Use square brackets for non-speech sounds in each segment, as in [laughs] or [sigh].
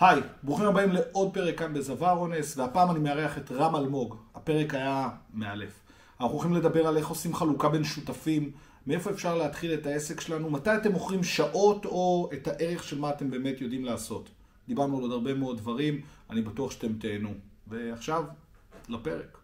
היי, ברוכים הבאים לעוד פרק כאן בזוואר אונס, והפעם אני מארח את רם אלמוג. הפרק היה מאלף. אנחנו הולכים לדבר על איך עושים חלוקה בין שותפים, מאיפה אפשר להתחיל את העסק שלנו, מתי אתם מוכרים שעות או את הערך של מה אתם באמת יודעים לעשות. דיברנו על עוד הרבה מאוד דברים, אני בטוח שאתם תהנו. ועכשיו, לפרק.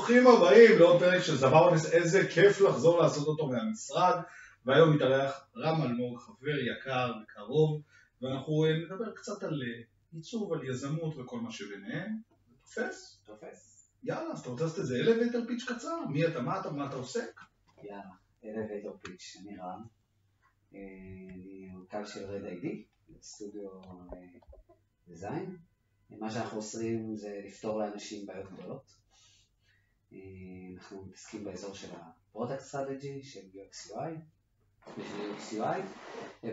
ברוכים הבאים לעוד פרק של זבר אונס, איזה כיף לחזור לעשות אותו מהמשרד והיום מתארח רם אלמוג, חבר יקר וקרוב ואנחנו אה, נדבר קצת על אה, עיצוב, על יזמות וכל מה שביניהם. תופס? תופס. יאללה, אז אתה רוצה לעשות איזה אלווייטר פיץ' קצר? מי אתה, מה אתה, מה אתה עוסק? יאללה, אלווייטור פיץ', אני רם. אה, אני מנכ"ל של רד איי-די, סטודיו דיזיין. מה שאנחנו עושים זה לפתור לאנשים בעיות גדולות. אה, אנחנו מתעסקים באזור של ה-Product Strategy, של UX UI, של UX UI.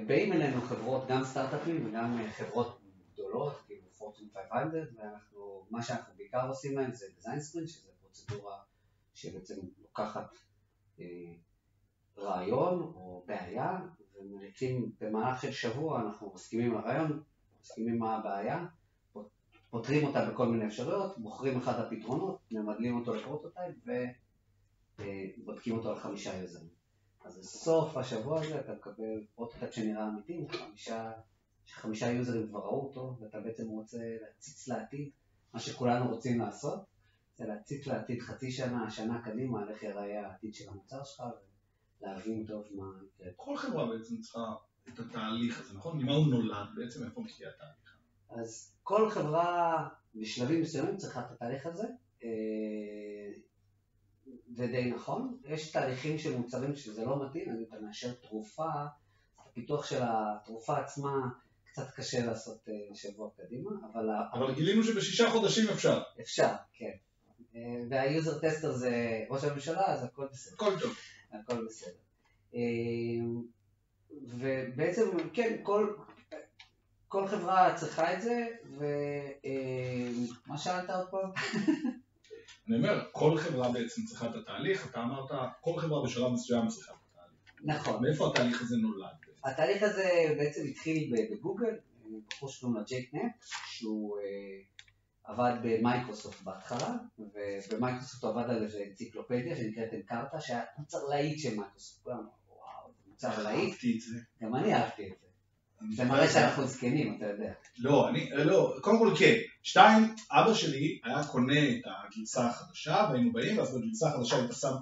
באים אלינו חברות, גם סטארט-אפים וגם אה, חברות גדולות, כאילו Fortune 500, ואנחנו, מה שאנחנו בעיקר עושים להם זה Design Sprint, שזה פרוצדורה שבעצם לוקחת אה, רעיון או בעיה, ומריצים במהלך של שבוע, אנחנו מסכימים על הרעיון, מסכימים מה הבעיה, פותרים אותה בכל מיני אפשרויות, בוחרים אחד הפתרונות, ממדלים אותו ל prototype ובודקים אותו על חמישה יוזרים. אז בסוף השבוע הזה אתה מקבל prototype שנראה אמיתי, חמישה, שחמישה יוזרים כבר ראו אותו, ואתה בעצם רוצה להציץ לעתיד, מה שכולנו רוצים לעשות, זה להציץ לעתיד חצי שנה, שנה קדימה, על איך ייראה העתיד של המוצר שלך, ולהבין טוב מה. כל חברה בעצם צריכה את התהליך הזה, נכון? ממה הוא נולד בעצם, איפה מגיע התהליך? אז כל חברה בשלבים מסוימים צריכה את התהליך הזה, אה, זה די נכון. יש תהליכים של מוצרים שזה לא מתאים, אם אתה מאשר תרופה, הפיתוח של התרופה עצמה קצת קשה לעשות אה, שבוע קדימה, אבל... אבל גילינו שבשישה חודשים אפשר. אפשר, כן. אה, והיוזר טסטר זה ראש הממשלה, אז הכל בסדר. הכל טוב. הכל בסדר. ובעצם, כן, כל, כל חברה צריכה את זה, ומה אה, שאלת עוד פעם? אני אומר, כל חברה בעצם צריכה את התהליך, אתה אמרת, כל חברה בשלב מסוים צריכה את התהליך. נכון. מאיפה התהליך הזה נולד? התהליך הזה בעצם התחיל בגוגל, בחור שקוראים לו ג'ייק שהוא אה, עבד במייקרוסופט בהתחלה, ובמייקרוסופט הוא עבד על איזה אנציקלופדיה שנקראת Encarta, שהיה מוצר להיט של מייקרוסופט, כולם וואו, מוצר להיט. אהבתי את זה. גם אני אהבתי את זה. זה מראה שאנחנו זקנים, אתה יודע. לא, אני, לא, קודם כל כן. שתיים, אבא שלי היה קונה את הגרסה החדשה, והיינו באים, ואז בגרסה החדשה היית שם,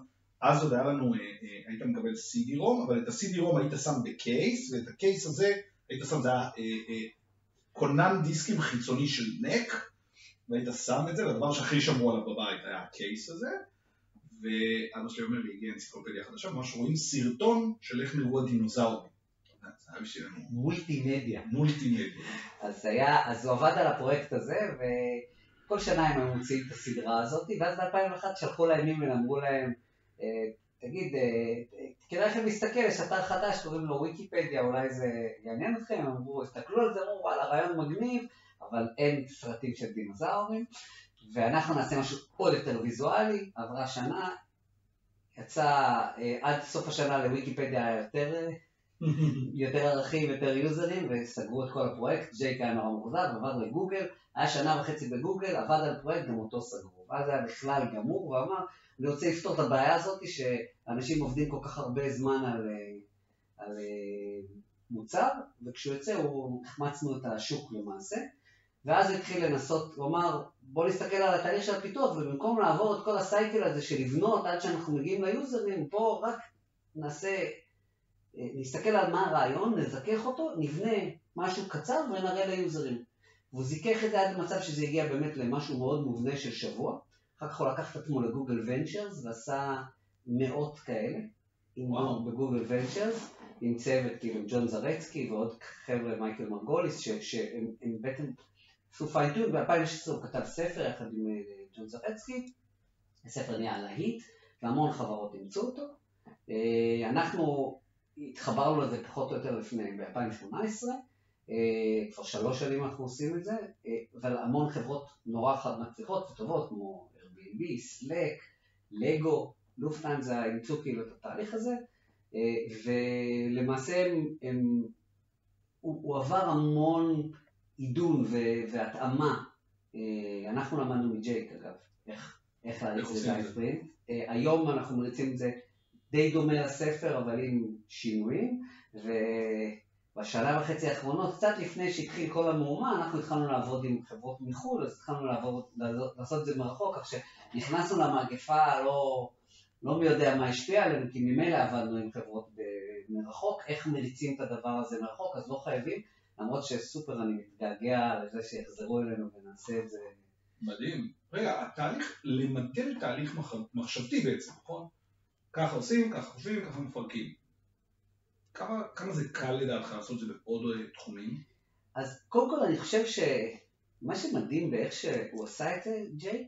אז עוד היה לנו, אה, אה, היית מקבל CD-ROM, אבל את ה-CD-ROM היית שם ב case, ואת ה case הזה היית שם, זה היה אה, קונן דיסקים חיצוני של נק, והיית שם את זה, והדבר שהכי שמרו עליו בבית היה הקייס הזה, ואבא שלי אומר לי, הגיעה אנציקלופדיה חדשה, ממש רואים סרטון של איך נראו הדינוזאורים. מולטימדיה. מולטימדיה. אז היה, אז הוא עבד על הפרויקט הזה, וכל שנה הם היו מוציאים את הסדרה הזאת, ואז ב-2001 שלחו להם אימייל, אמרו להם, אה, תגיד, אה, כדאי לכם להסתכל, יש אתר חדש, קוראים לו ויקיפדיה, אולי זה יעניין אתכם, הם אמרו, הסתכלו על זה, אמרו, וואלה, רעיון מגניב, אבל אין סרטים של דינוזאורים, ואנחנו נעשה משהו עוד יותר ויזואלי, עברה שנה, יצא אה, עד סוף השנה לוויקיפדיה יותר [laughs] יותר ערכים, יותר יוזרים, וסגרו את כל הפרויקט, ג'ייק היה נורא מאוכזב, עבר לגוגל, היה שנה וחצי בגוגל, עבד על פרויקט, גם אותו סגרו. ואז היה בכלל גמור, ואמר, אני רוצה לפתור את הבעיה הזאת, שאנשים עובדים כל כך הרבה זמן על, על מוצר, וכשהוא יוצא, הוא, החמצנו את השוק למעשה. ואז התחיל לנסות, הוא אמר, בוא נסתכל על התהליך של הפיתוח, ובמקום לעבור את כל הסייקל הזה של לבנות עד שאנחנו מגיעים ליוזרים, פה רק נעשה נסתכל על מה הרעיון, נזכך אותו, נבנה משהו קצר ונראה ליוזרים. והוא זיכך את זה עד למצב שזה הגיע באמת למשהו מאוד מובנה של שבוע. אחר כך הוא לקח את עצמו לגוגל ונצ'רס ועשה מאות כאלה, וואו. בגוגל ונצ'רס, עם צוות כאילו ג'ון זרצקי ועוד חבר'ה מייקל מרגוליס, שהם בעצם עשו פיינטיון, ב-2016 הוא כתב ספר יחד עם אה, ג'ון זרצקי, הספר נהיה להיט, והמון חברות אימצו אותו. אה, אנחנו התחברנו לזה פחות או יותר לפני, ב-2018, אה, כבר שלוש שנים אנחנו עושים את זה, אה, אבל המון חברות נורא חד מצליחות וטובות, כמו Airbnb, Slack, לגו, לופטנזה, אימצו כאילו את התהליך הזה, אה, ולמעשה הם, הם, הוא, הוא עבר המון עידון והתאמה. אנחנו למדנו מג'ייק אגב, איך, איך להריץ את זה ספרינט. היום אנחנו מריצים את זה די דומה לספר, אבל עם שינויים, ו... בשנה וחצי האחרונות, קצת לפני שהתחיל כל המהומה, אנחנו התחלנו לעבוד עם חברות מחו"ל, אז התחלנו לעבוד, לעשות את זה מרחוק, כך שנכנסנו למגפה, לא, לא מי יודע מה השפיע עלינו, כי ממילא עבדנו עם חברות מרחוק, איך מריצים את הדבר הזה מרחוק, אז לא חייבים, למרות שסופר אני מתגעגע לזה שיחזרו אלינו ונעשה את זה. מדהים. רגע, התהליך, למדל תהליך מחשבתי בעצם, נכון? ככה עושים, ככה חושבים, ככה מפרקים. כמה, כמה זה קל לדעתך לעשות את זה בעוד תחומים? אז קודם כל אני חושב שמה שמדהים באיך שהוא עשה את זה, ג'ייק,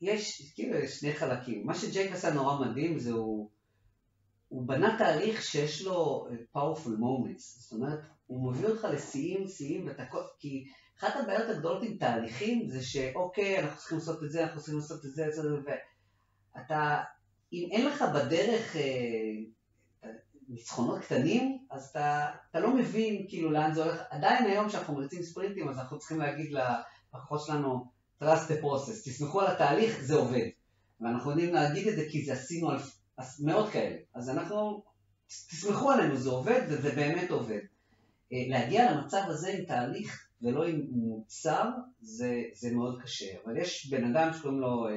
יש כאילו שני חלקים. מה שג'ייק עשה נורא מדהים זה הוא, הוא בנה תהליך שיש לו powerful moments. זאת אומרת, הוא מביא אותך לשיאים, שיאים, ואתה... כי אחת הבעיות הגדולות עם תהליכים זה שאוקיי, אנחנו צריכים לעשות את זה, אנחנו צריכים לעשות את זה, את זה, ואתה, אם אין לך בדרך אה, ניצחונות קטנים, אז אתה, אתה לא מבין כאילו לאן זה הולך. עדיין היום כשאנחנו מריצים ספרינטים, אז אנחנו צריכים להגיד ללקוחות שלנו, trust the process, תסמכו על התהליך, זה עובד. ואנחנו יודעים להגיד את זה כי זה עשינו על מאות כאלה. אז אנחנו, תסמכו עלינו, זה עובד וזה באמת עובד. אה, להגיע למצב הזה עם תהליך ולא עם מוצר, זה, זה מאוד קשה. אבל יש בן אדם שקוראים לו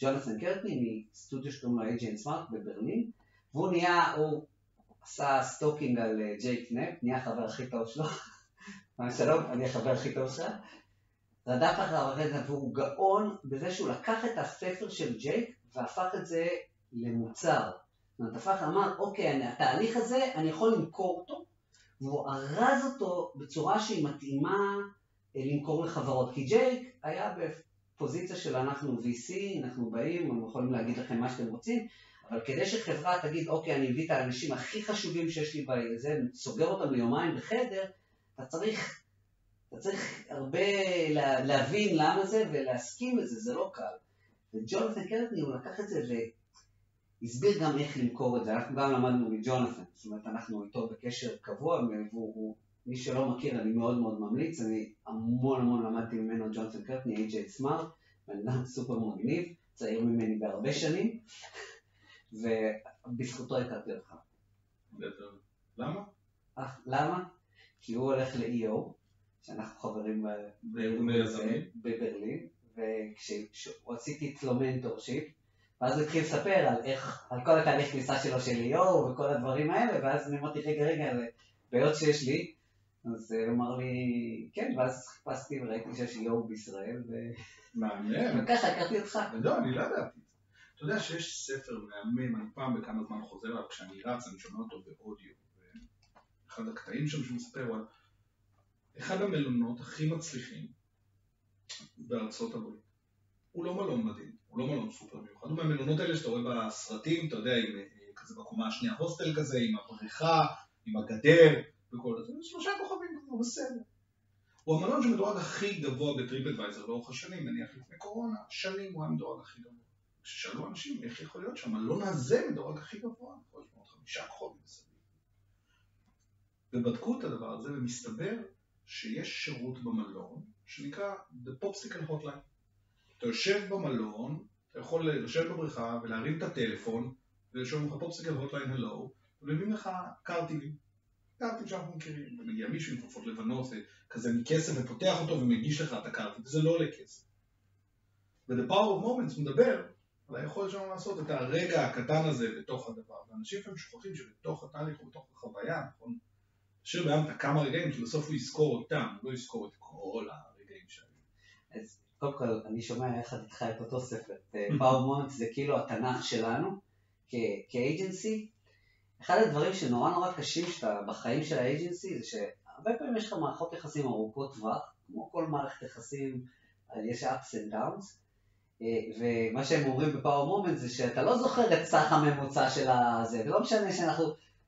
ג'ונתן קורטני, מסטודיו שקוראים לו AJ Smart בברלין, והוא נהיה, הוא עשה stalking על אה, ג'ייק נפ, נהיה החבר הכי טוב שלו. [laughs] שלום, אני החבר הכי טוב שלך. רדף אחריו אחרי זה, והוא גאון בזה שהוא לקח את הספר של ג'ייק והפך את זה למוצר. זאת אומרת, הפך, אמר, אוקיי, התהליך הזה, אני יכול למכור אותו, והוא ארז אותו בצורה שהיא מתאימה אה, למכור לחברות. כי ג'ייק היה בפוזיציה של אנחנו VC, אנחנו באים, אנחנו יכולים להגיד לכם מה שאתם רוצים, אבל כדי שחברה תגיד, אוקיי, אני מביא את האנשים הכי חשובים שיש לי בזה, סוגר אותם ליומיים בחדר, אתה צריך, אתה צריך הרבה להבין למה זה ולהסכים לזה, זה לא קל. וג'ונתן קרטני, הוא לקח את זה והסביר גם איך למכור את זה. אנחנו גם למדנו מג'ונתן, זאת אומרת, אנחנו איתו בקשר קבוע, והוא, מי שלא מכיר, אני מאוד מאוד ממליץ, אני המון המון למדתי ממנו ג'ונתן קרטני, איי.ג'יי סמארט, בן אדם סופר מגניב, צעיר ממני בהרבה שנים. [laughs] ובזכותו הכרתי אותך. למה? אה, למה? כי הוא הולך ל-EO, שאנחנו חברים בברלין, וכשהוא עשיתי אצלו מנטורשיפ, ואז הוא התחיל לספר על איך, על כל התהליך כניסה שלו של EO וכל הדברים האלה, ואז אני אמרתי, רגע, רגע, בעיות שיש לי, אז הוא אמר לי, כן, ואז חיפשתי וראיתי שיש EO בישראל, ו... מעניין. [laughs] וככה הכרתי אותך. לא, אני לא ידעתי. אתה יודע שיש ספר מהמם, אני פעם בכמה זמן חוזר עליו, כשאני רץ אני שומע אותו באודיו. אחד הקטעים שם שהוא מספר הוא על אחד המלונות הכי מצליחים בארצות הברית. הוא לא מלון מדהים, הוא לא מלון סופר מיוחד, הוא מהמלונות האלה שאתה רואה בסרטים, אתה יודע, עם, אה, כזה בקומה השנייה הוסטל כזה, עם הבריכה, עם הגדר וכל זה, שלושה כוכבים, הוא בסדר. הוא המלון שמדורג הכי גבוה בטריפ אדוויזר לאורך השנים, נניח לפני קורונה, שנים הוא המדורג הכי גבוה. כששאלו אנשים איך יכול להיות שהמלון הזה מדורג הכי גבוה, יכול להיות מאוד חמישה כחולים מסביב. ובדקו את הדבר הזה ומסתבר שיש שירות במלון שנקרא The Popsicle Hotline. אתה יושב במלון, אתה יכול לשבת בבריכה ולהרים את הטלפון ולשאול לך פופסיקל הוטליין הלו ומביאים לך קארטים, קארטים שאנחנו מכירים, ומגיע מישהו עם כפפות לבנות וכזה מכסף ופותח אותו ומגיש לך את הקארטים, וזה לא עולה כסף. ו-The Power of Moments מדבר על היכולת שלנו לעשות את הרגע הקטן הזה בתוך הדבר. ואנשים לפעמים שוכחים שבתוך התהליך ובתוך החוויה, נכון? תשאיר באמצע כמה רגעים, כי בסוף הוא יזכור אותם, הוא לא יזכור את כל הרגעים שהיו. אז קודם כל, אני שומע איתך את אותו ספר. Power Moment זה כאילו התנ"ך שלנו, כ agency. אחד הדברים שנורא נורא קשים שאתה בחיים של ה agency, זה שהרבה פעמים יש לך מערכות יחסים ארוכות טווח, כמו כל מערכת יחסים, יש ups and downs, אה, ומה שהם אומרים ב Power Moment זה שאתה לא זוכר את סך הממוצע של הזה, ולא משנה שאנחנו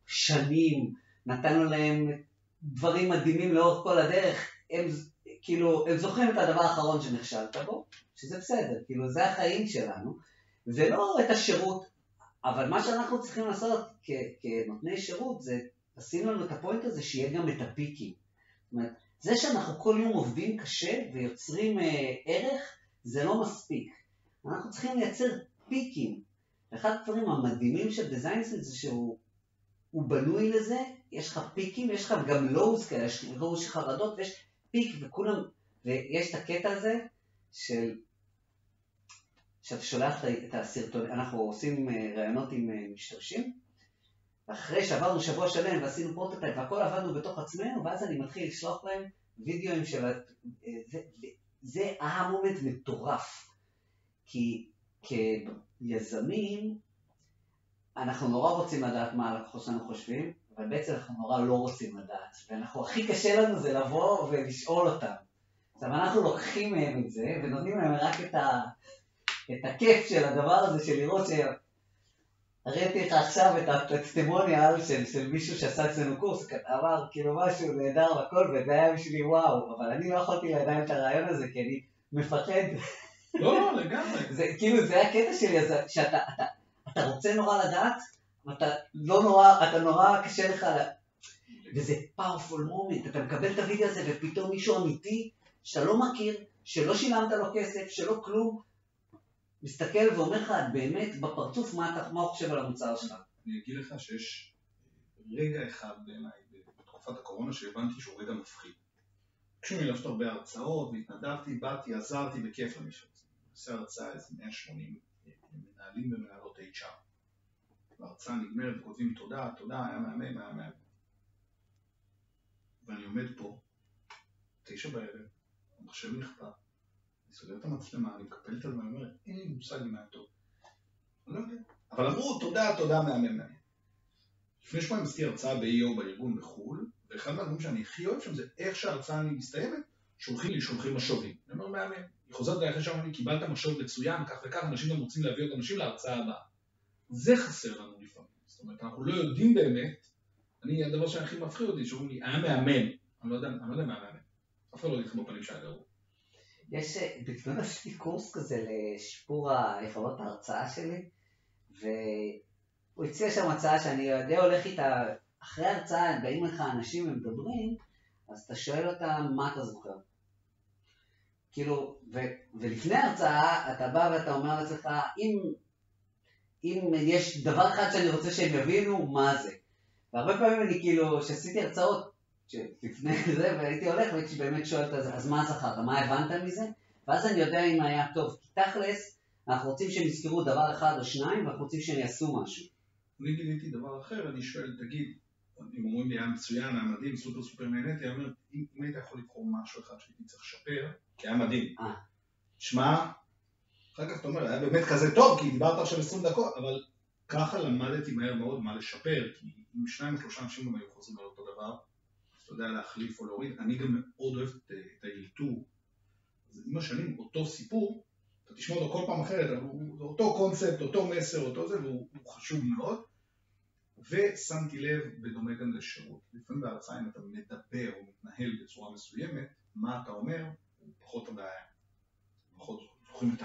שנים נתנו להם דברים מדהימים לאורך כל הדרך, הם כאילו, הם זוכרים את הדבר האחרון שנכשלת בו, שזה בסדר, כאילו זה החיים שלנו, ולא את השירות, אבל מה שאנחנו צריכים לעשות כנותני שירות זה לשים לנו את הפוינט הזה שיהיה גם את הפיקים. זאת אומרת, זה שאנחנו כל יום עובדים קשה ויוצרים אה, ערך, זה לא מספיק. אנחנו צריכים לייצר פיקים. אחד הדברים המדהימים של design sprint זה שהוא בנוי לזה, יש לך פיקים, יש לך גם lows כאלה, יש lows חרדות ויש peak וכולם, ויש את הקטע הזה של, שאתה שולח את הסרטון, אנחנו עושים אה, ראיונות עם אה, משתמשים, אחרי שעברנו שבוע שלם ועשינו prototype והכל עבדנו בתוך עצמנו, ואז אני מתחיל לשלוח להם וידאוים של... אה, זה, זה היה מומנט מטורף, כי כיזמים, אנחנו נורא רוצים לדעת מה הלקוחות שלנו חושבים, אבל בעצם אנחנו נורא לא רוצים לדעת, ואנחנו, הכי קשה לנו זה לבוא ולשאול אותם. עכשיו אנחנו לוקחים מהם את זה, ונותנים להם רק את, ה, את הכיף של הדבר הזה, של לראות ש... הראיתי לך עכשיו את הטסטימוניאל של, של מישהו שעשה אצלנו קורס, אמר כאילו משהו נהדר והכל, וזה היה בשבילי וואו, אבל אני לא יכולתי לידיים את הרעיון הזה, כי אני מפחד. לא, לא, לגמרי. [laughs] זה כאילו, זה הקטע שלי, שאתה אתה, אתה רוצה נורא לדעת, אתה לא נורא, אתה נורא קשה לך, וזה powerful moment, אתה מקבל את הוידאו הזה ופתאום מישהו אמיתי שאתה לא מכיר, שלא שילמת לו כסף, שלא כלום, מסתכל ואומר לך באמת בפרצוף מה, אתה, מה חושב על המוצר שלך. אני אגיד לך שיש רגע אחד בעיניי בתקופת הקורונה שהבנתי שהוא רגע מפחיד. ביקשו ממני לעשות הרבה הרצאות, והתנדבתי, באתי, עזרתי, בכיף למישהו. עושה הרצאה איזה 180 מנהלים ומנהלות HR. וההרצאה נגמרת וכותבים תודה, תודה, היה מהמם, היה מהמם. ואני עומד פה, תשע בערב, המחשב נכפה, סוגר את המצלמה, אני מקפל את הדבר, אני אומר, אין לי מושג היה טוב. אני לא. אבל אמרו תודה, תודה, מהמם. לפני שבועיים עשיתי הרצאה ב-EO בארגון בחו"ל, ואחד מהדברים שאני הכי אוהב שם זה איך שההרצאה אני מסתיימת, שולחים לי, שולחים משובים. אני אומר, מהמם. היא חוזרת אליי אחרי שאמרתי, קיבלת משוב מצוין, כך וכך, אנשים גם רוצים להביא עוד אנשים להרצאה הבאה. זה חסר לנו לפעמים. זאת אומרת, אנחנו לא יודעים באמת, אני, הדבר שהכי מפחיד אותי, שאומרים לי, היה מהמם. אני לא יודע, אני לא יודע מה מהמם. אף אחד לא יגיד לך בפנים שהיה גרוע. יש, בזמן עשיתי קורס כזה לשיפור היכולות ההרצאה שלי, והוא הציע שם הצעה שאני די הולך איתה, אחרי ההרצאה באים לך אנשים ומדברים, אז אתה שואל אותם מה אתה זוכר. כאילו, ו, ולפני ההרצאה אתה בא ואתה אומר לעצמך, אם, אם יש דבר אחד שאני רוצה שהם יבינו, מה זה. והרבה פעמים אני כאילו, כשעשיתי הרצאות, לפני זה, והייתי הולך והייתי באמת שואל, אז, מה זכרת, מה הבנת מזה? ואז אני יודע אם היה טוב. כי תכלס, אנחנו רוצים שהם יזכרו דבר אחד או שניים, ואנחנו רוצים שהם יעשו משהו. אני גיליתי דבר אחר, אני שואל, תגיד, אם אומרים לי היה מצוין, היה מדהים, סופר סופר נהניתי, אני אומר, אם, היית יכול לבחור משהו אחד שהייתי צריך לשפר, כי היה מדהים. אה. שמע, אחר כך אתה אומר, היה באמת כזה טוב, כי דיברת עכשיו 20 דקות, אבל ככה למדתי מהר מאוד מה לשפר, כי אם שניים או שלושה אנשים היו חוזרים על אותו דבר, אתה יודע להחליף או להוריד, אני גם מאוד אוהב את, את האילתור. אז עם השנים, אותו סיפור, אתה תשמע אותו כל פעם אחרת, אבל הוא אותו קונספט, אותו מסר, אותו זה, והוא חשוב מאוד. ושמתי לב, בדומה גם לשירות, לפעמים בהרצאה אם אתה מדבר או מתנהל בצורה מסוימת, מה אתה אומר, הוא פחות הבעיה. פחות זוכרים את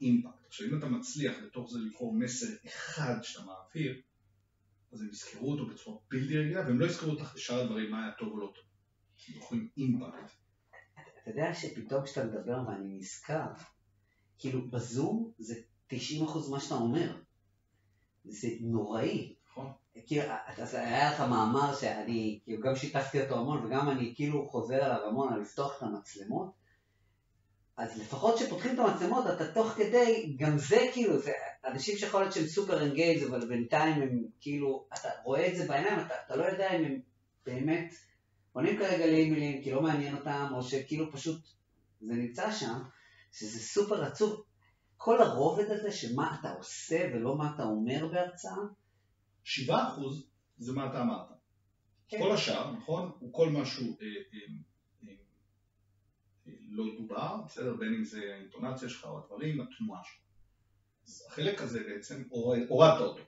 האימפקט. עכשיו אם אתה מצליח בתוך זה לבחור מסר אחד שאתה מעביר, אז הם יזכרו אותו בצורה בלתי רגילה, והם לא יזכרו אותך בשאר הדברים מה היה טוב או לא טוב. הם זוכרים אימפקט. אתה יודע שפתאום כשאתה מדבר ואני נזכר, כאילו בזום זה 90% מה שאתה אומר. זה נוראי. נכון. כאילו, היה לך מאמר שאני כאילו גם שיתפתי אותו המון וגם אני כאילו חוזר עליו המון על לפתוח את המצלמות. אז לפחות כשפותחים את המצלמות אתה תוך כדי, גם זה כאילו, זה אנשים שיכול להיות שהם סופר אנגייז אבל בינתיים הם כאילו, אתה רואה את זה בעיניים, אתה, אתה לא יודע אם הם באמת עונים כרגע לאימיילים כי לא מעניין אותם או שכאילו פשוט זה נמצא שם, שזה סופר עצוב. כל הרובד הזה שמה אתה עושה ולא מה אתה אומר בהרצאה, 7% זה מה אתה אמרת. כן. כל השאר, נכון? הוא כל משהו אה, אה, לא דובר, בסדר? בין אם זה האינטונציה שלך או הדברים, התנועה שלך. אז החלק הזה בעצם, הורדת אותו.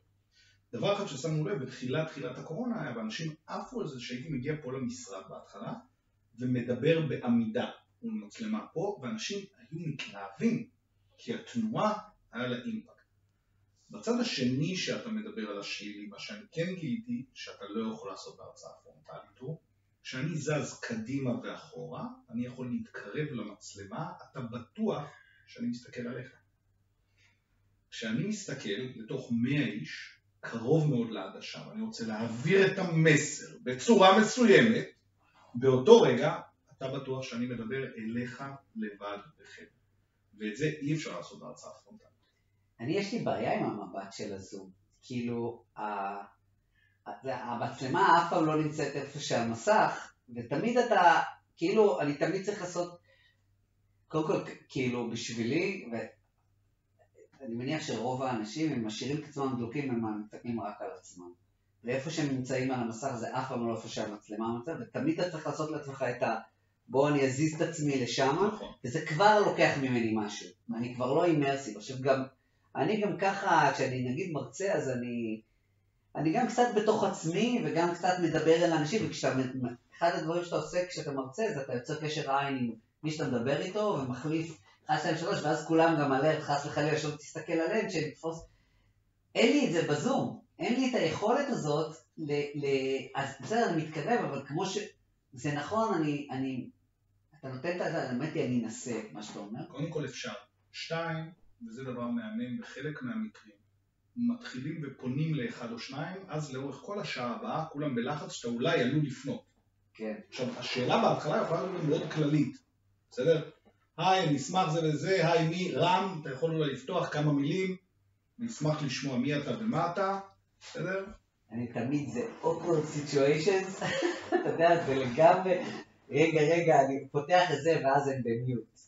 דבר אחד ששמנו לב בתחילת תחילת הקורונה היה, ואנשים עפו על זה שהייתי מגיע פה למשרד בהתחלה ומדבר בעמידה מול מצלמה פה, ואנשים היו מתלהבים, כי התנועה היה לה אימפקט. בצד השני שאתה מדבר על השלילי, מה שאני כן גיליתי, שאתה לא יכול לעשות בהרצאה פרונטלית הוא, כשאני זז קדימה ואחורה, אני יכול להתקרב למצלמה, אתה בטוח שאני מסתכל עליך. כשאני מסתכל לתוך 100 איש, קרוב מאוד לעדשה, ואני רוצה להעביר את המסר בצורה מסוימת, באותו רגע אתה בטוח שאני מדבר אליך לבד בחדר. ואת זה אי אפשר לעשות בהרצאה פרונטלית. אני יש לי בעיה עם המבט של הזום. כאילו, המצלמה אף פעם לא נמצאת איפה שהמסך, ותמיד אתה, כאילו, אני תמיד צריך לעשות, קודם כל, כאילו, בשבילי, ואני מניח שרוב האנשים, הם משאירים את עצמם דלוקים, הם מסתכלים רק על עצמם. ואיפה שהם נמצאים על המסך זה אף פעם לא איפה שהמצלמה נמצאת, ותמיד אתה צריך לעשות לעצמך את ה... בוא אני אזיז את עצמי לשם, נכון. וזה כבר לוקח ממני משהו. אני כבר לא אימרסיב. עכשיו גם, אני גם ככה, כשאני נגיד מרצה, אז אני, אני גם קצת בתוך עצמי, וגם קצת מדבר אל האנשים, וכשאתה, אחד הדברים שאתה עושה כשאתה מרצה, זה אתה יוצר קשר עין עם מי שאתה מדבר איתו, ומחליף 1, 2, 3, ואז כולם גם עליהם, חס וחלילה שלא תסתכל עליהם, שנתפוס... אין לי את זה בזום, אין לי את היכולת הזאת, ל... ל... אז בסדר, אני מתקרב, אבל כמו ש... זה נכון, אני, אני, אתה נותן את זה, האמת היא, אני אנסה, מה שאתה אומר. קודם כל אפשר. שתיים, וזה דבר מהמם, בחלק מהמקרים, מתחילים ופונים לאחד או שניים, אז לאורך כל השעה הבאה כולם בלחץ שאתה אולי עלול לפנות. כן. עכשיו, השאלה בהתחלה יכולה להיות מאוד כללית, בסדר? היי, אני אשמח זה וזה, היי, מי, רם, אתה יכול אולי לפתוח כמה מילים, אני אשמח לשמוע מי אתה ומה אתה, בסדר? אני תמיד, זה awkward situations, [laughs] אתה יודע, זה לגמרי, רגע, רגע, אני פותח את זה ואז הם במיוט.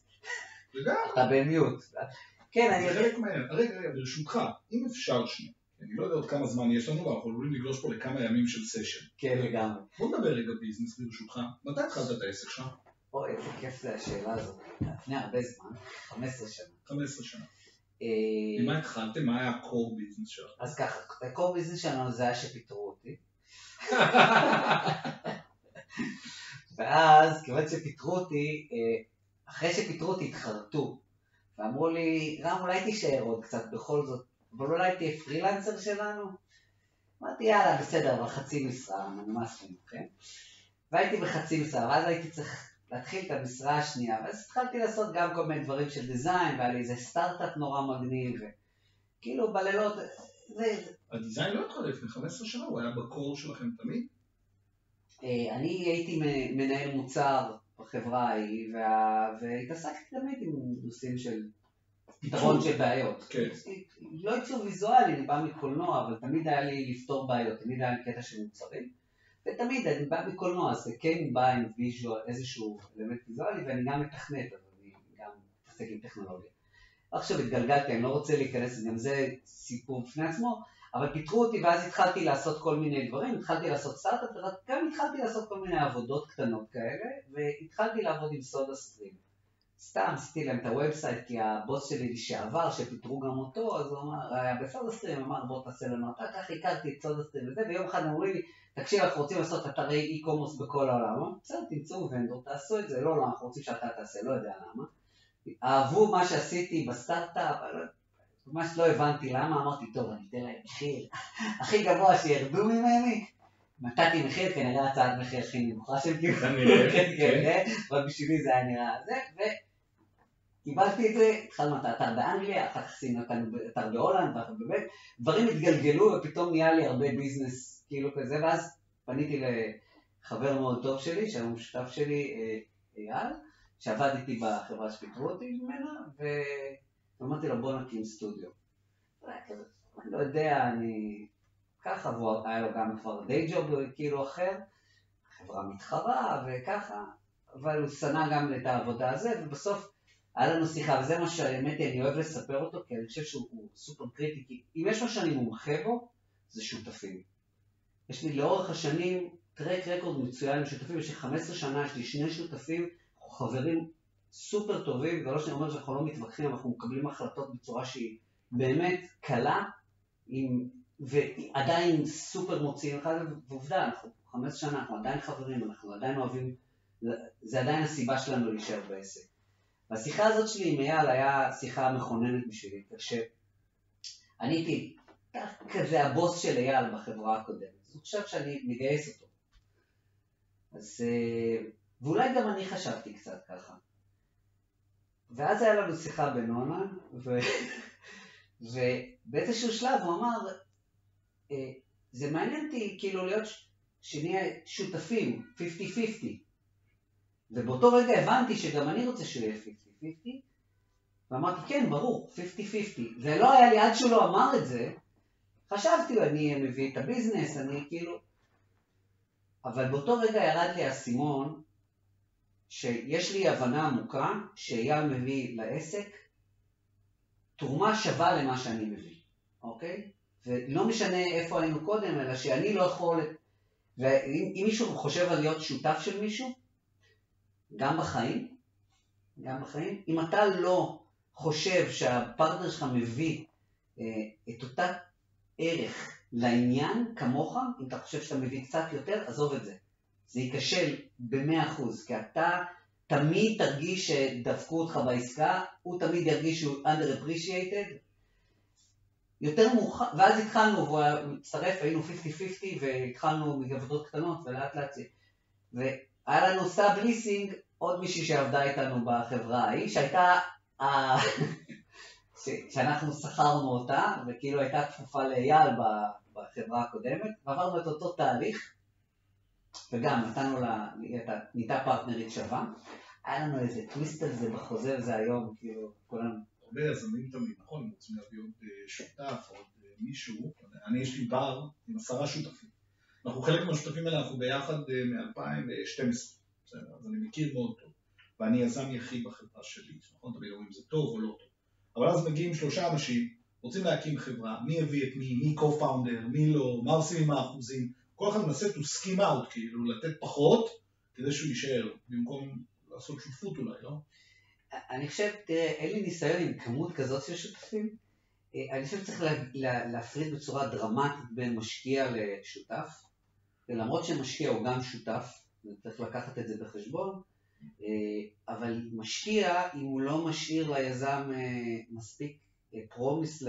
לגמרי. אתה במיוט. כן, אני... זה חלק מהעניין. רגע, רגע, ברשותך, אם אפשר שנייה, אני לא יודע עוד כמה זמן יש לנו, ואנחנו יכולים לגלוש פה לכמה ימים של סשן. כן, לגמרי. בוא נדבר רגע ביזנס ברשותך. מתי התחלת את העסק שלך? אוי, איזה כיף זה השאלה הזאת. לפני הרבה זמן, 15 שנה. 15 שנה. ממה אה, התחלתם? מה היה ה-core ביזנס שלך? אז ככה, ה-core ביזנס שלנו זה היה שפיטרו אותי. [laughs] ואז, כיוון שפיטרו אותי, אה, אחרי שפיטרו אותי התחרטו. ואמרו לי, רם, אולי תישאר עוד קצת בכל זאת, אבל אולי תהיה פרילנסר שלנו? אמרתי, יאללה, בסדר, אבל חצי משרה, נמאס לי, כן? והייתי בחצי משרה, ואז הייתי צריך להתחיל את המשרה השנייה, ואז התחלתי לעשות גם כל מיני דברים של דיזיין, והיה לי איזה סטארט-אפ נורא מגניב, וכאילו בלילות, זה... הדיזיין לא התחל לפני 15 שנה, הוא היה בקור שלכם תמיד? אה, אני הייתי מנהל מוצר בחברה ההיא, וה... והתעסקתי תמיד עם נושאים של פתרון של בעיות. כן. לא עיצוב ויזואלי, אני בא מקולנוע, אבל תמיד היה לי לפתור בעיות, תמיד היה לי קטע של מוצרים. ותמיד אני בא מקולנוע, אז זה כן בא עם visual, איזשהו אלמנט ויזואלי, ואני גם מתכנת, אז אני גם מתעסק עם טכנולוגיה. עכשיו התגלגלתי, אני לא רוצה להיכנס, גם זה סיפור בפני עצמו, אבל פיטרו אותי ואז התחלתי לעשות כל מיני דברים, התחלתי לעשות סטארט-אפ, וגם התחלתי לעשות כל מיני עבודות קטנות כאלה, והתחלתי לעבוד עם SodaStream. סתם עשיתי להם את ה website, כי הבוס שלי לשעבר, שפיטרו גם אותו, אז הוא אמר, היה ב SodaStream, אמר בוא תעשה לנו אתה, ככה הכרתי את SodaStream וזה, ויום אחד אמרו לי, תקשיב, אנחנו רוצים לעשות אתרי e-commerce בכל העולם, בסדר, תמצאו vendor, תעשו את זה, לא, לא, אנחנו רוצים שאתה תעשה, לא יודע למה. אהבו מה שעשיתי בסטארט-אפ, ממש לא הבנתי למה, אמרתי, טוב, אני אתן להם מחיר הכי גבוה שירדו ממני. נתתי מחיר, כנראה הצעת מחיר הכי נמוכה של כאילו, [laughs] כן, כן, אבל בשבילי זה היה נראה זה, וקיבלתי את זה, התחלנו את האתר באנגליה, אחר כך עשינו את האתר בהולנד, ואחר באמת, דברים התגלגלו ופתאום נהיה לי הרבה ביזנס כאילו כזה, ואז פניתי לחבר מאוד טוב שלי, שהיום הוא שותף שלי, אה, אייל, שעבד איתי בחברה שפיטרו אותי ממנה, ואמרתי לו בוא נקים סטודיו. אני לא יודע, אני ככה, והוא היה לו גם כבר די ג'וב כאילו אחר, חברה מתחרה וככה, אבל הוא שנא גם את העבודה הזו, ובסוף היה לנו שיחה, וזה מה שהאמת אני אוהב לספר אותו, כי אני חושב שהוא סופר קריטי, כי אם יש מה שאני מומחה בו, זה שותפים. יש לי לאורך השנים טרק רקורד מצוין עם שותפים, יש לי 15 שנה, יש לי שני שותפים, אנחנו חברים סופר טובים, ולא שאני אומר שאנחנו לא מתווכחים, אנחנו מקבלים החלטות בצורה שהיא באמת קלה, עם ועדיין סופר מוציאים אחד, ועובדה, אנחנו 15 שנה, אנחנו עדיין חברים, אנחנו עדיין אוהבים, זה עדיין הסיבה שלנו להישאר בעסק. והשיחה הזאת שלי עם אייל היה שיחה מכוננת בשבילי, כשאני הייתי כזה הבוס של אייל בחברה הקודמת, אז הוא חושב שאני מגייס אותו. אז, אה, ואולי גם אני חשבתי קצת ככה. ואז היה לנו שיחה בנונה, ו... ובאיזשהו שלב הוא אמר, אה, זה מעניין אותי כאילו להיות, שנהיה שותפים, 50-50. ובאותו רגע הבנתי שגם אני רוצה שהוא יהיה 50-50, ואמרתי, כן, ברור, 50-50. ולא היה לי, עד שהוא לא אמר את זה, חשבתי, אני מביא את הביזנס, אני כאילו... אבל באותו רגע ירד לי האסימון, שיש לי הבנה עמוקה שאייל מביא לעסק תרומה שווה למה שאני מביא, אוקיי? ולא משנה איפה היינו קודם, אלא שאני לא יכול... ואם מישהו חושב על להיות שותף של מישהו, גם בחיים, גם בחיים, אם אתה לא חושב שהפרטנר שלך מביא אה, את אותה ערך לעניין כמוך, אם אתה חושב שאתה מביא קצת יותר, עזוב את זה. זה ייכשל במאה אחוז, כי אתה תמיד תרגיש שדפקו אותך בעסקה, הוא תמיד ירגיש שהוא underappreciated. יותר מאוחר, ואז התחלנו, והוא הצטרף, היינו 50-50 והתחלנו מעבודות קטנות ולאט לאט, והיה לנו סאב ליסינג, עוד מישהי שעבדה איתנו בחברה ההיא, שהייתה, [laughs] שאנחנו שכרנו אותה, וכאילו הייתה כפופה לאייל בחברה הקודמת, ועברנו את אותו תהליך, וגם נתנו לה, נהייתה פרטנרית שווה. היה לנו איזה טוויסט על זה בחוזה, וזה היום, כאילו, כולם... הרבה יזמים תמיד, נכון, הם רוצים להביא עוד אה, שותף, עוד אה, מישהו. אני, יש לי בר עם עשרה שותפים. אנחנו חלק מהשותפים האלה, אנחנו ביחד אה, מ-2012, אז אני מכיר מאוד טוב. ואני יזם יחיד בחברה שלי, נכון? תמיד אומרים זה טוב או לא טוב. אבל אז מגיעים שלושה אנשים, רוצים להקים חברה, מי הביא את מי, מי co-founder, מי לא, מה עושים עם האחוזים. כל אחד מנסה to skim out, כאילו לתת פחות, כדי שהוא יישאר, במקום לעשות שותפות אולי, לא? אני חושב, תראה, אין לי ניסיון עם כמות כזאת של שותפים. אה, אני חושב שצריך לה, לה, להפריד בצורה דרמטית בין משקיע לשותף, ולמרות שמשקיע הוא גם שותף, צריך לקחת את זה בחשבון, אה, אבל משקיע, אם הוא לא משאיר ליזם אה, מספיק פרומיס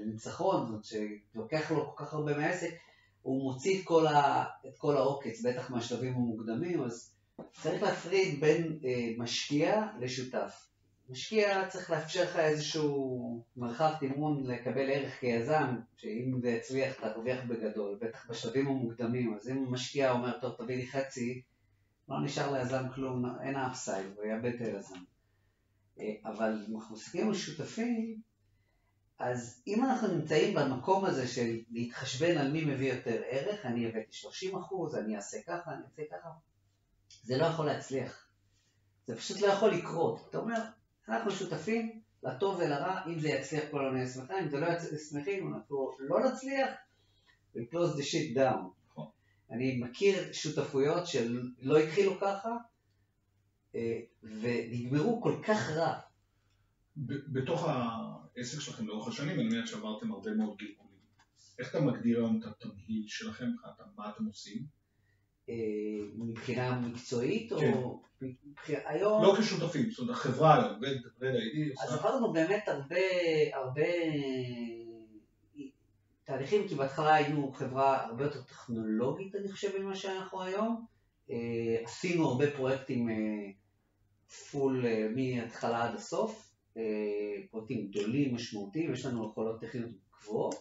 לניצחון, זאת אומרת שלוקח לו כל כך הרבה מהעסק, הוא מוציא את כל, ה, את כל העוקץ, בטח מהשלבים המוקדמים, אז צריך להפריד בין אה, משקיע לשותף. משקיע צריך לאפשר לך איזשהו מרחב תמרון לקבל ערך כיזם, שאם זה יצליח תרוויח בגדול, בטח בשלבים המוקדמים, אז אם משקיע אומר, טוב תביא לי חצי, לא נשאר ליזם כלום, אין אף סייל, הוא יאבד את היזם. אה, אבל אם אנחנו מסתכלים על שותפים, אז אם אנחנו נמצאים במקום הזה של להתחשבן על מי מביא יותר ערך, אני הבאתי 30 אחוז, אני אעשה ככה, אני אעשה ככה, זה לא יכול להצליח. זה פשוט לא יכול לקרות. אתה אומר, אנחנו שותפים, לטוב ולרע, אם זה יצליח כל העונה שמחה, אם זה לא יצליח שמחים, אנחנו לא נצליח, we close the shit down. נכון. אני מכיר שותפויות שלא התחילו ככה, אה, ונגמרו כל כך רע. בתוך העסק שלכם לאורך השנים, אני מניח שעברתם הרבה מאוד גלגולים. איך אתה מגדיר היום את התמהיל שלכם, מה אתם עושים? אה, מבחינה מקצועית, או... כן. היום... לא כשותפים, זאת אומרת, החברה היום, רד איי-די אז עברנו באמת הרבה, הרבה תהליכים, כי בהתחלה היינו חברה הרבה יותר טכנולוגית, אני חושב, ממה שאנחנו היום. אה, עשינו הרבה פרויקטים full מההתחלה עד הסוף. אה, פרויקטים גדולים, משמעותיים, יש לנו יכולות טכניות גבוהות,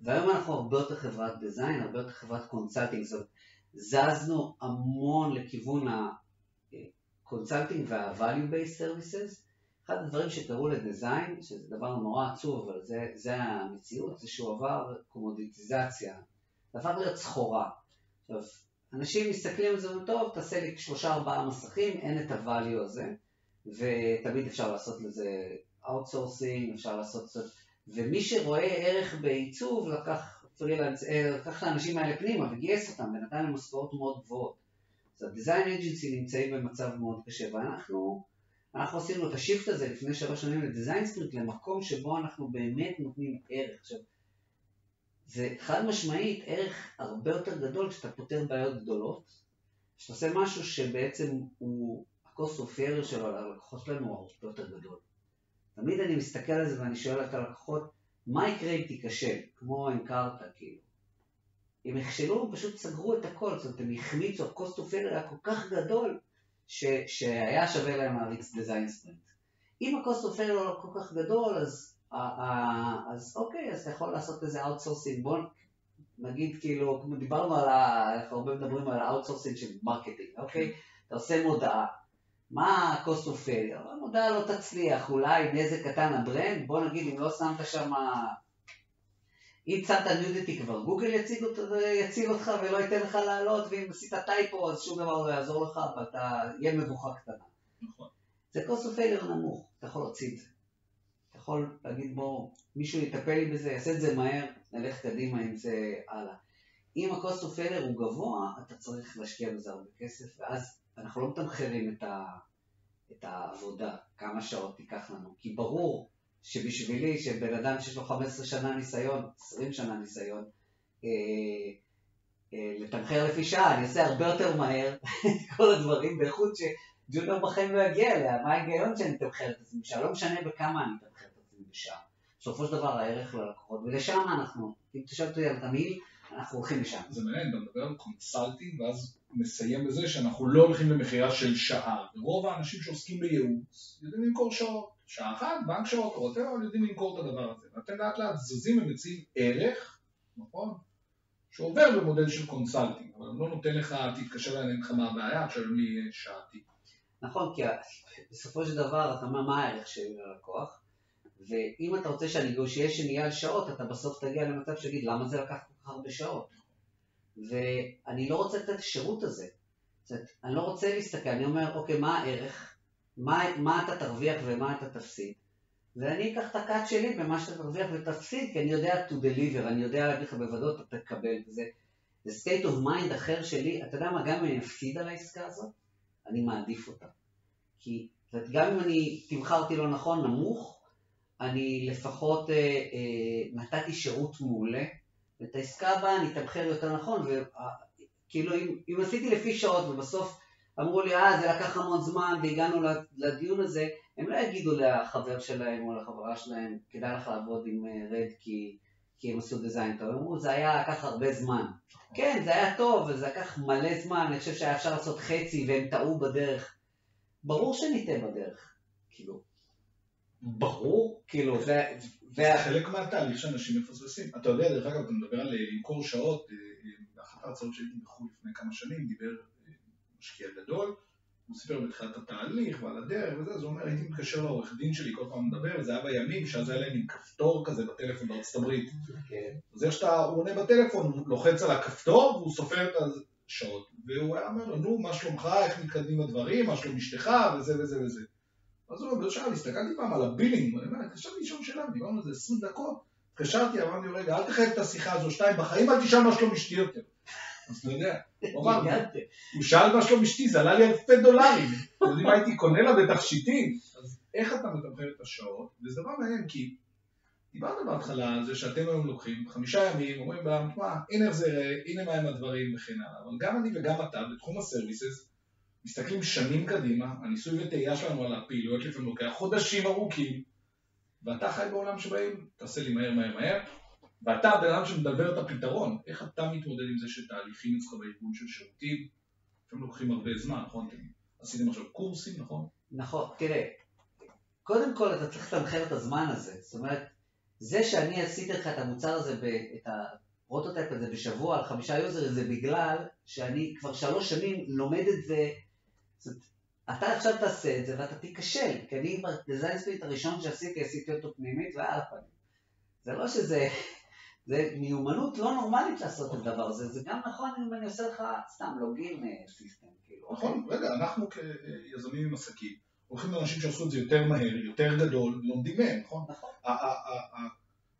והיום אנחנו הרבה יותר חברת design, הרבה יותר חברת consulting, זאת זזנו המון לכיוון ה consulting וה-value based services. אחד הדברים שקרו ל design, שזה דבר נורא עצוב, אבל זה, זה המציאות, זה שהוא עבר קומודיטיזציה, זה הפך להיות סחורה. עכשיו, אנשים מסתכלים על זה טוב, תעשה לי שלושה ארבעה מסכים, אין את ה-value הזה. ותמיד אפשר לעשות לזה outsourcing, אפשר לעשות ומי שרואה ערך בעיצוב לקח, פרילנס, אה, לקח את האנשים האלה פנימה וגייס אותם ונתן להם משכורות מאוד גבוהות. אז ה design agency נמצאים במצב מאוד קשה, ואנחנו אנחנו עשינו את ה shift הזה לפני שלוש שנים ל design sprint למקום שבו אנחנו באמת נותנים ערך. עכשיו, זה חד משמעית ערך הרבה יותר גדול כשאתה פותר בעיות גדולות, כשאתה עושה משהו שבעצם הוא, of failure שלו על הלקוחות שלנו הוא הרבה יותר גדול. תמיד אני מסתכל על זה ואני שואל את הלקוחות, מה יקרה אם תיכשל? כמו Encarta, כאילו. אם נכשלו, הם פשוט סגרו את הכל, זאת אומרת, הם החמיצו, of failure היה כל כך גדול, ש, שהיה שווה להם להריץ design sprint. אם of failure לא כל כך גדול, אז, אז אוקיי, אז אתה יכול לעשות איזה outsourcing, בוא נגיד כאילו, דיברנו על ה... אנחנו הרבה מדברים על ה-outsourcing של marketing, אוקיי? אתה עושה מודעה, מה ה-cost of failure? המודעה לא תצליח, אולי נזק קטן ה brand, בוא נגיד אם לא שמת שם אם שמת ניודיטי כבר, גוגל יציג, יציג אותך ולא ייתן לך לעלות, ואם עשית טייפו אז שום דבר לא יעזור לך, ואתה יהיה מבוכה קטנה. נכון. זה cost of failure נמוך, אתה יכול להוציא את זה. אתה יכול להגיד בוא, מישהו יטפל לי בזה, יעשה את זה מהר, נלך קדימה עם זה הלאה. אם ה-cost of failure הוא גבוה, אתה צריך להשקיע בזה הרבה כסף, ואז אנחנו לא מתמחרים את, ה, את העבודה, כמה שעות תיקח לנו, כי ברור שבשבילי, שבן אדם שיש לו 15 שנה ניסיון, 20 שנה ניסיון, אה, אה, לתמחר לפי שעה, אני אעשה הרבה יותר מהר את [laughs] כל הדברים באיכות ש junior בחיים לא יגיע אליה, מה ההיגיון שאני אתמחר את עצמי בשעה, לא משנה בכמה אני אתמחר את עצמי בשעה. בסופו של דבר הערך ללקוחות, ולשם אנחנו, אם תשאל אותי על תמיל, אנחנו הולכים לשם. זה מעניין, אתה מדבר על consulting, ואז מסיים בזה שאנחנו לא הולכים למכירה של שעה. רוב האנשים שעוסקים בייעוץ יודעים למכור שעות. שעה אחת, בנק שעות, או אבל יודעים למכור את הדבר הזה. ואתם לאט לאט זזים ומציעים ערך, נכון? שעובר במודל של consulting, אבל לא נותן לך, תתקשר אליי, אין לך מה הבעיה, תשלם לי שעתי. נכון, כי בסופו של דבר אתה אומר מה הערך שלי ללקוח, ואם אתה רוצה שה negotiation יהיה על שעות, אתה בסוף תגיע למצב שיגיד למה זה לקח כל כך הרבה שעות. ואני לא רוצה לתת את השירות הזה. זאת אני לא רוצה להסתכל, אני אומר, אוקיי, מה הערך? מה, מה אתה תרוויח ומה אתה תפסיד? ואני אקח את הקאט שלי במה שאתה תרוויח ותפסיד, כי אני יודע to deliver, אני יודע להגיד לך בוודאות אתה תקבל. זה, זה state of mind אחר שלי, אתה יודע מה, גם אם אני אפסיד על העסקה הזאת, אני מעדיף אותה. כי גם אם אני תמכרתי לא נכון, נמוך, אני לפחות אה, אה, נתתי שירות מעולה, ואת העסקה הבאה אני אתמחר יותר נכון, וכאילו אם, אם עשיתי לפי שעות ובסוף אמרו לי, אה, זה לקח המון זמן והגענו לדיון הזה, הם לא יגידו לחבר שלהם או לחברה שלהם, כדאי לך לעבוד עם רד אה, כי, כי הם עשו דיזיין טוב, הם אמרו, זה היה לקח הרבה זמן. כן, זה היה טוב, וזה לקח מלא זמן, אני חושב שהיה אפשר לעשות חצי והם טעו בדרך. ברור שניתן בדרך, כאילו. ברור, כאילו, זה... זה חלק מהתהליך שאנשים מפספסים. אתה יודע, דרך אגב, אתה מדבר על אה, למכור שעות, אה, באחת ההרצאות שהייתי בחו"ל לפני כמה שנים, דיבר משקיע גדול, הוא סיפר בתחילת התהליך ועל הדרך וזה, אז הוא אומר, הייתי מתקשר לעורך דין שלי כל פעם מדבר, וזה היה בימים שאז היה להם עם כפתור כזה בטלפון בארצות הברית. כן. אז איך שאתה, הוא עונה בטלפון, הוא לוחץ על הכפתור והוא סופר את השעות, והוא היה אומר לו, נו, מה שלומך, איך מתקדמים הדברים, מה שלום אשתך, וזה וזה וזה. אז הוא אומר, בשעה, הסתכלתי פעם על ה billing, התקשרתי לשאול שאלה, דיברנו על זה 20 דקות, התקשרתי, אמרתי, רגע, אל תחייב את השיחה הזו, שתיים, בחיים אל תשאל מה שלום אשתי יותר. אז אתה יודע, הוא אמר, הוא שאל מה שלום אשתי, זה עלה לי אלפי דולרים, אתם יודעים מה הייתי קונה לה בתכשיטים, אז איך אתה מתמחר את השעות, וזה דבר מעניין, כי דיברנו בהתחלה על זה שאתם היום לוקחים חמישה ימים, אומרים בהם, תשמע, הנה איך זה יראה, הנה מהם הדברים וכן הלאה, אבל גם אני וגם אתה בתחום הסרוויסס, מסתכלים שנים קדימה, הניסוי וטעייה שלנו על הפעילויות לפעמים לוקח חודשים ארוכים, ואתה חי בעולם שבאים, תעשה לי מהר מהר מהר, ואתה הבן אדם שמדבר את הפתרון, איך אתה מתמודד עם זה שתהליכים אצלך בארגון של שירותים, לפעמים לוקחים הרבה זמן, נכון? אתם עשיתם עכשיו קורסים, נכון? נכון, תראה, קודם כל אתה צריך לתמחר את הזמן הזה, זאת אומרת, זה שאני עשיתי לך את המוצר הזה, את ה prototype הזה בשבוע על חמישה יוזרים, זה בגלל שאני כבר שלוש שנים לומד אתה עכשיו תעשה את זה ואתה תיכשל, כי אני ב design sprint הראשון שעשיתי, עשיתי אותו פנימית ועל הפנים. זה לא שזה זה מיומנות לא נורמלית לעשות את הדבר הזה, זה גם נכון אם אני עושה לך סתם לוגין אה, סיסטם, כאילו. נכון, רגע, אנחנו כיזמים עם עסקים, הולכים לאנשים שעשו את זה יותר מהר, יותר גדול, לומדים מהם, נכון? נכון.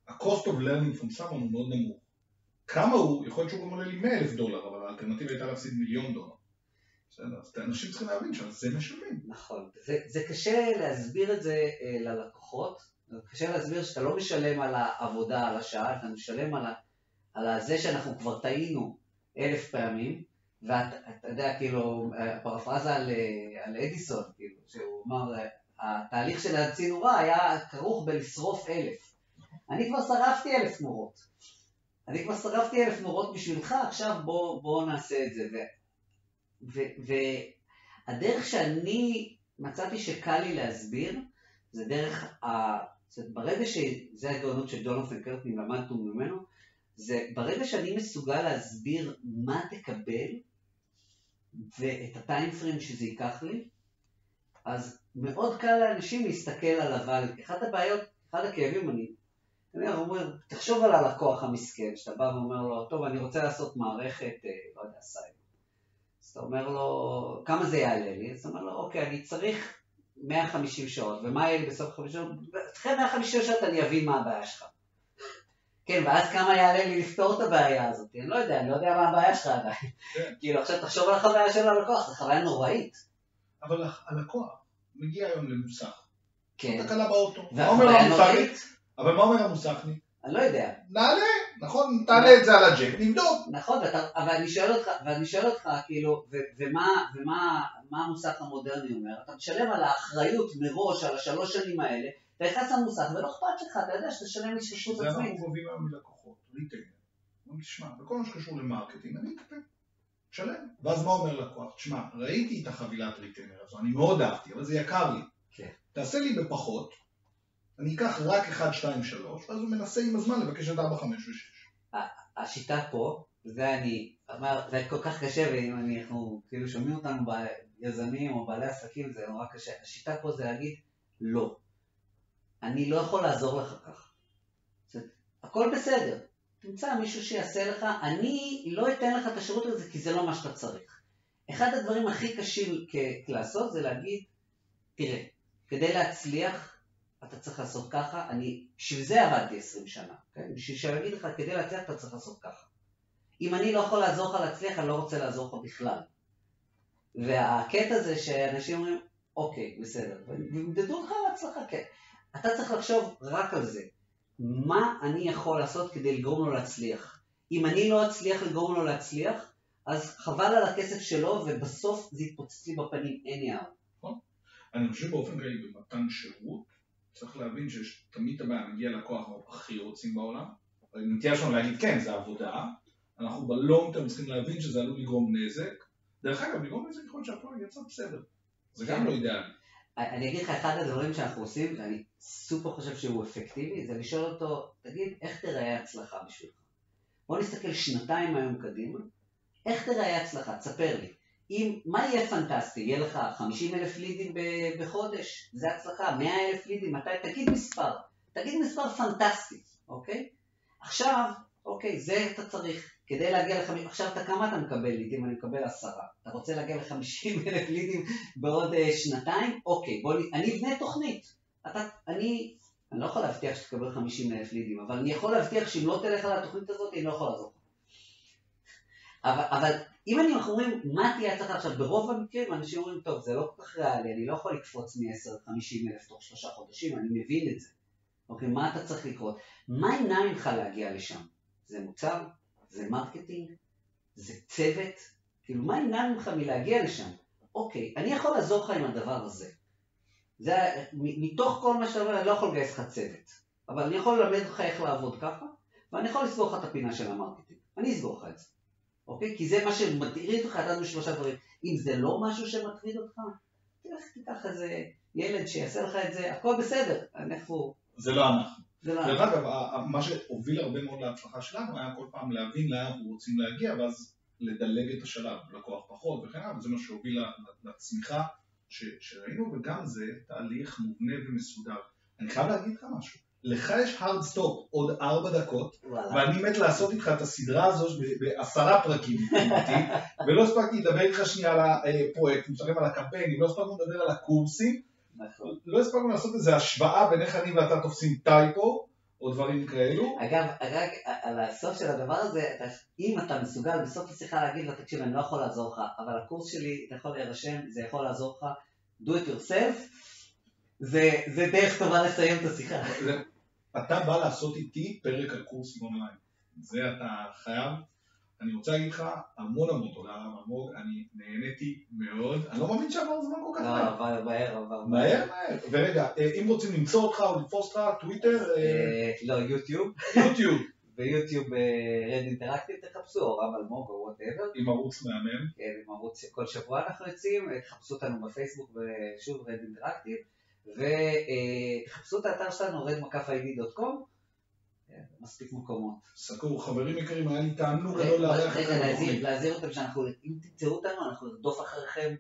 ה-cost of learning from someone הוא מאוד נמוך. כמה הוא, יכול להיות שהוא גם עולה לי 100 אלף דולר, אבל האלטרנטיבה הייתה להפסיד מיליון דולר. אנשים צריכים להבין שעל זה משלמים. נכון, זה קשה להסביר את זה אה, ללקוחות. קשה להסביר שאתה לא משלם על העבודה, על השעה, אתה משלם על, זה שאנחנו כבר טעינו אלף פעמים, ואתה יודע, כאילו, פרפרזה על, על אדיסון, כאילו, שהוא אמר, התהליך של הצינורה היה כרוך בלשרוף אלף. אני כבר שרפתי אלף נורות. אני כבר שרפתי אלף נורות בשבילך, עכשיו בוא, בוא נעשה את זה. והדרך שאני מצאתי שקל לי להסביר, זה דרך ה... זאת ברגע שזה הגאונות של ג'ונופן קרטני, למדנו ממנו, זה ברגע שאני מסוגל להסביר מה תקבל ואת הטיימפרים שזה ייקח לי, אז מאוד קל לאנשים להסתכל על אבל. אחת הבעיות, אחד הכאבים, אני, אני אומר, תחשוב על הלקוח המסכן, שאתה בא ואומר לו, טוב, אני רוצה לעשות מערכת, אה, לא יודע, סייבר. אתה אומר לו, כמה זה יעלה לי? אז אתה אומר לו, אוקיי, אני צריך 150 שעות, ומה יהיה לי בסוף 50 שעות? אחרי 150 שעות אני אבין מה הבעיה שלך. כן, ואז כמה יעלה לי לפתור את הבעיה הזאת? אני לא יודע, אני לא יודע מה הבעיה שלך עדיין. כן. כאילו, עכשיו תחשוב על החוויה של הלקוח, זו חוויה נוראית. אבל הלקוח מגיע היום למוסך. כן. תקלה באוטו. מה אומר המוסכניק? אבל מה אומר המוסכניק? אני לא יודע. נעלה, נכון, תעלה את זה על הג'ק, נבדוק. נכון, אבל אני שואל אותך, ואני שואל אותך, כאילו, ומה, המוסך המודרני אומר? אתה משלם על האחריות מראש, על השלוש שנים האלה, אתה נכנס למוסך ולא אכפת לך, אתה יודע שאתה שלם השתתפות עצמית. זה אנחנו גובים היום מלקוחות, retainer. תשמע, בכל מה שקשור ל marketing, אני אטפל. שלם. ואז מה אומר לקוח? תשמע, ראיתי את החבילת retainer הזו, אני מאוד אהבתי, אבל זה יקר לי. כן. תעשה לי בפחות, אני אקח רק 1, 2, 3, ואז הוא מנסה עם הזמן לבקש את 4, 5 ו-6. השיטה פה, זה אני, אמר, זה כל כך קשה, ואם אנחנו כאילו שומעים אותנו ביזמים או בעלי עסקים, זה נורא קשה. השיטה פה זה להגיד, לא. אני לא יכול לעזור לך כך. הכל בסדר. תמצא מישהו שיעשה לך, אני לא אתן לך את השירות הזה כי זה לא מה שאתה צריך. אחד הדברים הכי קשים לעשות זה להגיד, תראה, כדי להצליח אתה צריך לעשות ככה, אני, בשביל זה עבדתי 20 שנה, כן? בשביל שאני אגיד לך, כדי להצליח אתה צריך לעשות ככה. אם אני לא יכול לעזור לך להצליח, אני לא רוצה לעזור לך בכלל. והקטע זה שאנשים אומרים, אוקיי, בסדר, וימדדו אותך על הצלחה, כן. אתה צריך לחשוב רק על זה. מה אני יכול לעשות כדי לגרום לו להצליח? אם אני לא אצליח לגרום לו להצליח, אז חבל על הכסף שלו, ובסוף זה יתפוצץ לי בפנים anyhow. נכון. אני חושב באופן כללי במתן שירות, צריך להבין שיש תמיד הבעיה, מגיע לקוח הכי רוצים בעולם, הנטייה שלנו להגיד כן, זה עבודה, אנחנו בלונג טרם צריכים להבין שזה עלול לגרום נזק, דרך אגב, לגרום נזק יכול להיות שהכל יצא בסדר, זה גם לא אידיאלי. אני אגיד לך, אחד הדברים שאנחנו עושים, ואני סופר חושב שהוא אפקטיבי, זה לשאול אותו, תגיד, איך תראה הצלחה בשבילך? בוא נסתכל שנתיים היום קדימה, איך תראה הצלחה? תספר לי. אם, מה יהיה פנטסטי? יהיה לך 50 אלף לידים בחודש? זה הצלחה. 100 אלף לידים? מתי? תגיד מספר. תגיד מספר פנטסטי, אוקיי? עכשיו, אוקיי, זה אתה צריך. כדי להגיע ל-50, עכשיו אתה כמה אתה מקבל לידים? אני מקבל עשרה. אתה רוצה להגיע ל-50 [laughs] אלף לידים בעוד uh, שנתיים? אוקיי, בוא, אני אבנה תוכנית. אתה, אני, אני לא יכול להבטיח שתקבל 50 אלף לידים, אבל אני יכול להבטיח שאם לא תלך על התוכנית הזאת, אני לא יכול לעזור לך. אבל, אבל אם אני אומרים, מה תהיה הצלחה עכשיו? ברוב המקרים אנשים אומרים, טוב, זה לא כל כך ריאלי, אני לא יכול לקפוץ מ-10 ל-50 אלף תוך שלושה חודשים, אני מבין את זה. אוקיי, מה אתה צריך לקרות? מה ימנע ממך להגיע לשם? זה מוצר? זה marketing? זה צוות? כאילו, מה ימנע ממך מלהגיע לשם? אוקיי, אני יכול לעזור לך עם הדבר הזה. זה, מתוך כל מה שאתה אומר, אני לא יכול לגייס לך צוות. אבל אני יכול ללמד לך איך לעבוד ככה, ואני יכול לסגור לך את הפינה של ה marketing. אני אסגור לך את זה. אוקיי? כי זה מה שמטריד אותך, ידענו שלושה דברים. אם זה לא משהו שמטריד אותך, תלך תיקח איזה ילד שיעשה לך את זה, הכל בסדר. אנחנו... זה לא אנחנו. דרך אגב, מה שהוביל הרבה מאוד להצלחה שלנו היה כל פעם להבין לאן אנחנו רוצים להגיע ואז לדלג את השלב, לקוח פחות וכן הלאה, וזה מה שהוביל לצמיחה שראינו, וגם זה תהליך מובנה ומסודר. אני חייב להגיד לך משהו, לך יש hard stop עוד ארבע דקות, ואני מת לעשות איתך את הסדרה הזאת בעשרה פרקים [laughs] ולא הספקתי לדבר איתך שנייה על הפרויקט, מסתכלים על הקמפיינים, לא הספקנו לדבר על הקורסים, נכון. לא הספקנו לעשות איזו השוואה בין איך אני ואתה תופסים טייפו, או דברים כאלו. אגב, רק על הסוף של הדבר הזה, אם אתה מסוגל בסוף השיחה להגיד לו, תקשיב, אני לא יכול לעזור לך, אבל הקורס שלי, אתה יכול להירשם, זה יכול לעזור לך, do it yourself, זה, זה דרך טובה לסיים את השיחה. אתה בא לעשות איתי פרק על קורסים אונליין. זה אתה חייב. אני רוצה להגיד לך המון המון תודה רב אלמוג, אני נהניתי מאוד, אני לא מאמין שעבר זמן כל כך לא, מהר. עבר מהר, עבר מהר מהר. ורגע, אה, אם רוצים למצוא אותך או לתפוס אותך, טוויטר, אה, אה, לא, יוטיוב, יוטיוב, [laughs] ביוטיוב רד אינטראקטיב תחפשו, או רב אלמוג או וואטאבר, עם ערוץ מהמם. כן, עם ערוץ שכל שבוע אנחנו יוצאים, תחפשו אותנו בפייסבוק ושוב רד אינטראקטיב, ותחפשו את האתר שלנו redmcafid.com, כן, מספיק מקומות. סגור, חברים יקרים, היה לי תענוג רגע, גדול לארח רגע, אתכם להזהיר- אותם שאנחנו, אם תמצאו אותנו, אנחנו נרדוף אחריכם.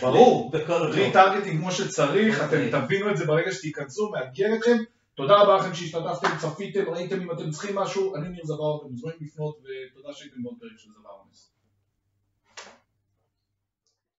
ברור. [laughs] ריטרגטינג כמו שצריך, אתם אוקיי. תבינו את זה ברגע שתיכנסו, מאתגר אתכם. תודה רבה לכם שהשתתפתם, צפיתם, ראיתם אם אתם צריכים משהו, אני ניר זבר, אתם מוזמנים לפנות, ותודה שהייתם בעוד פרק של זבר אונס.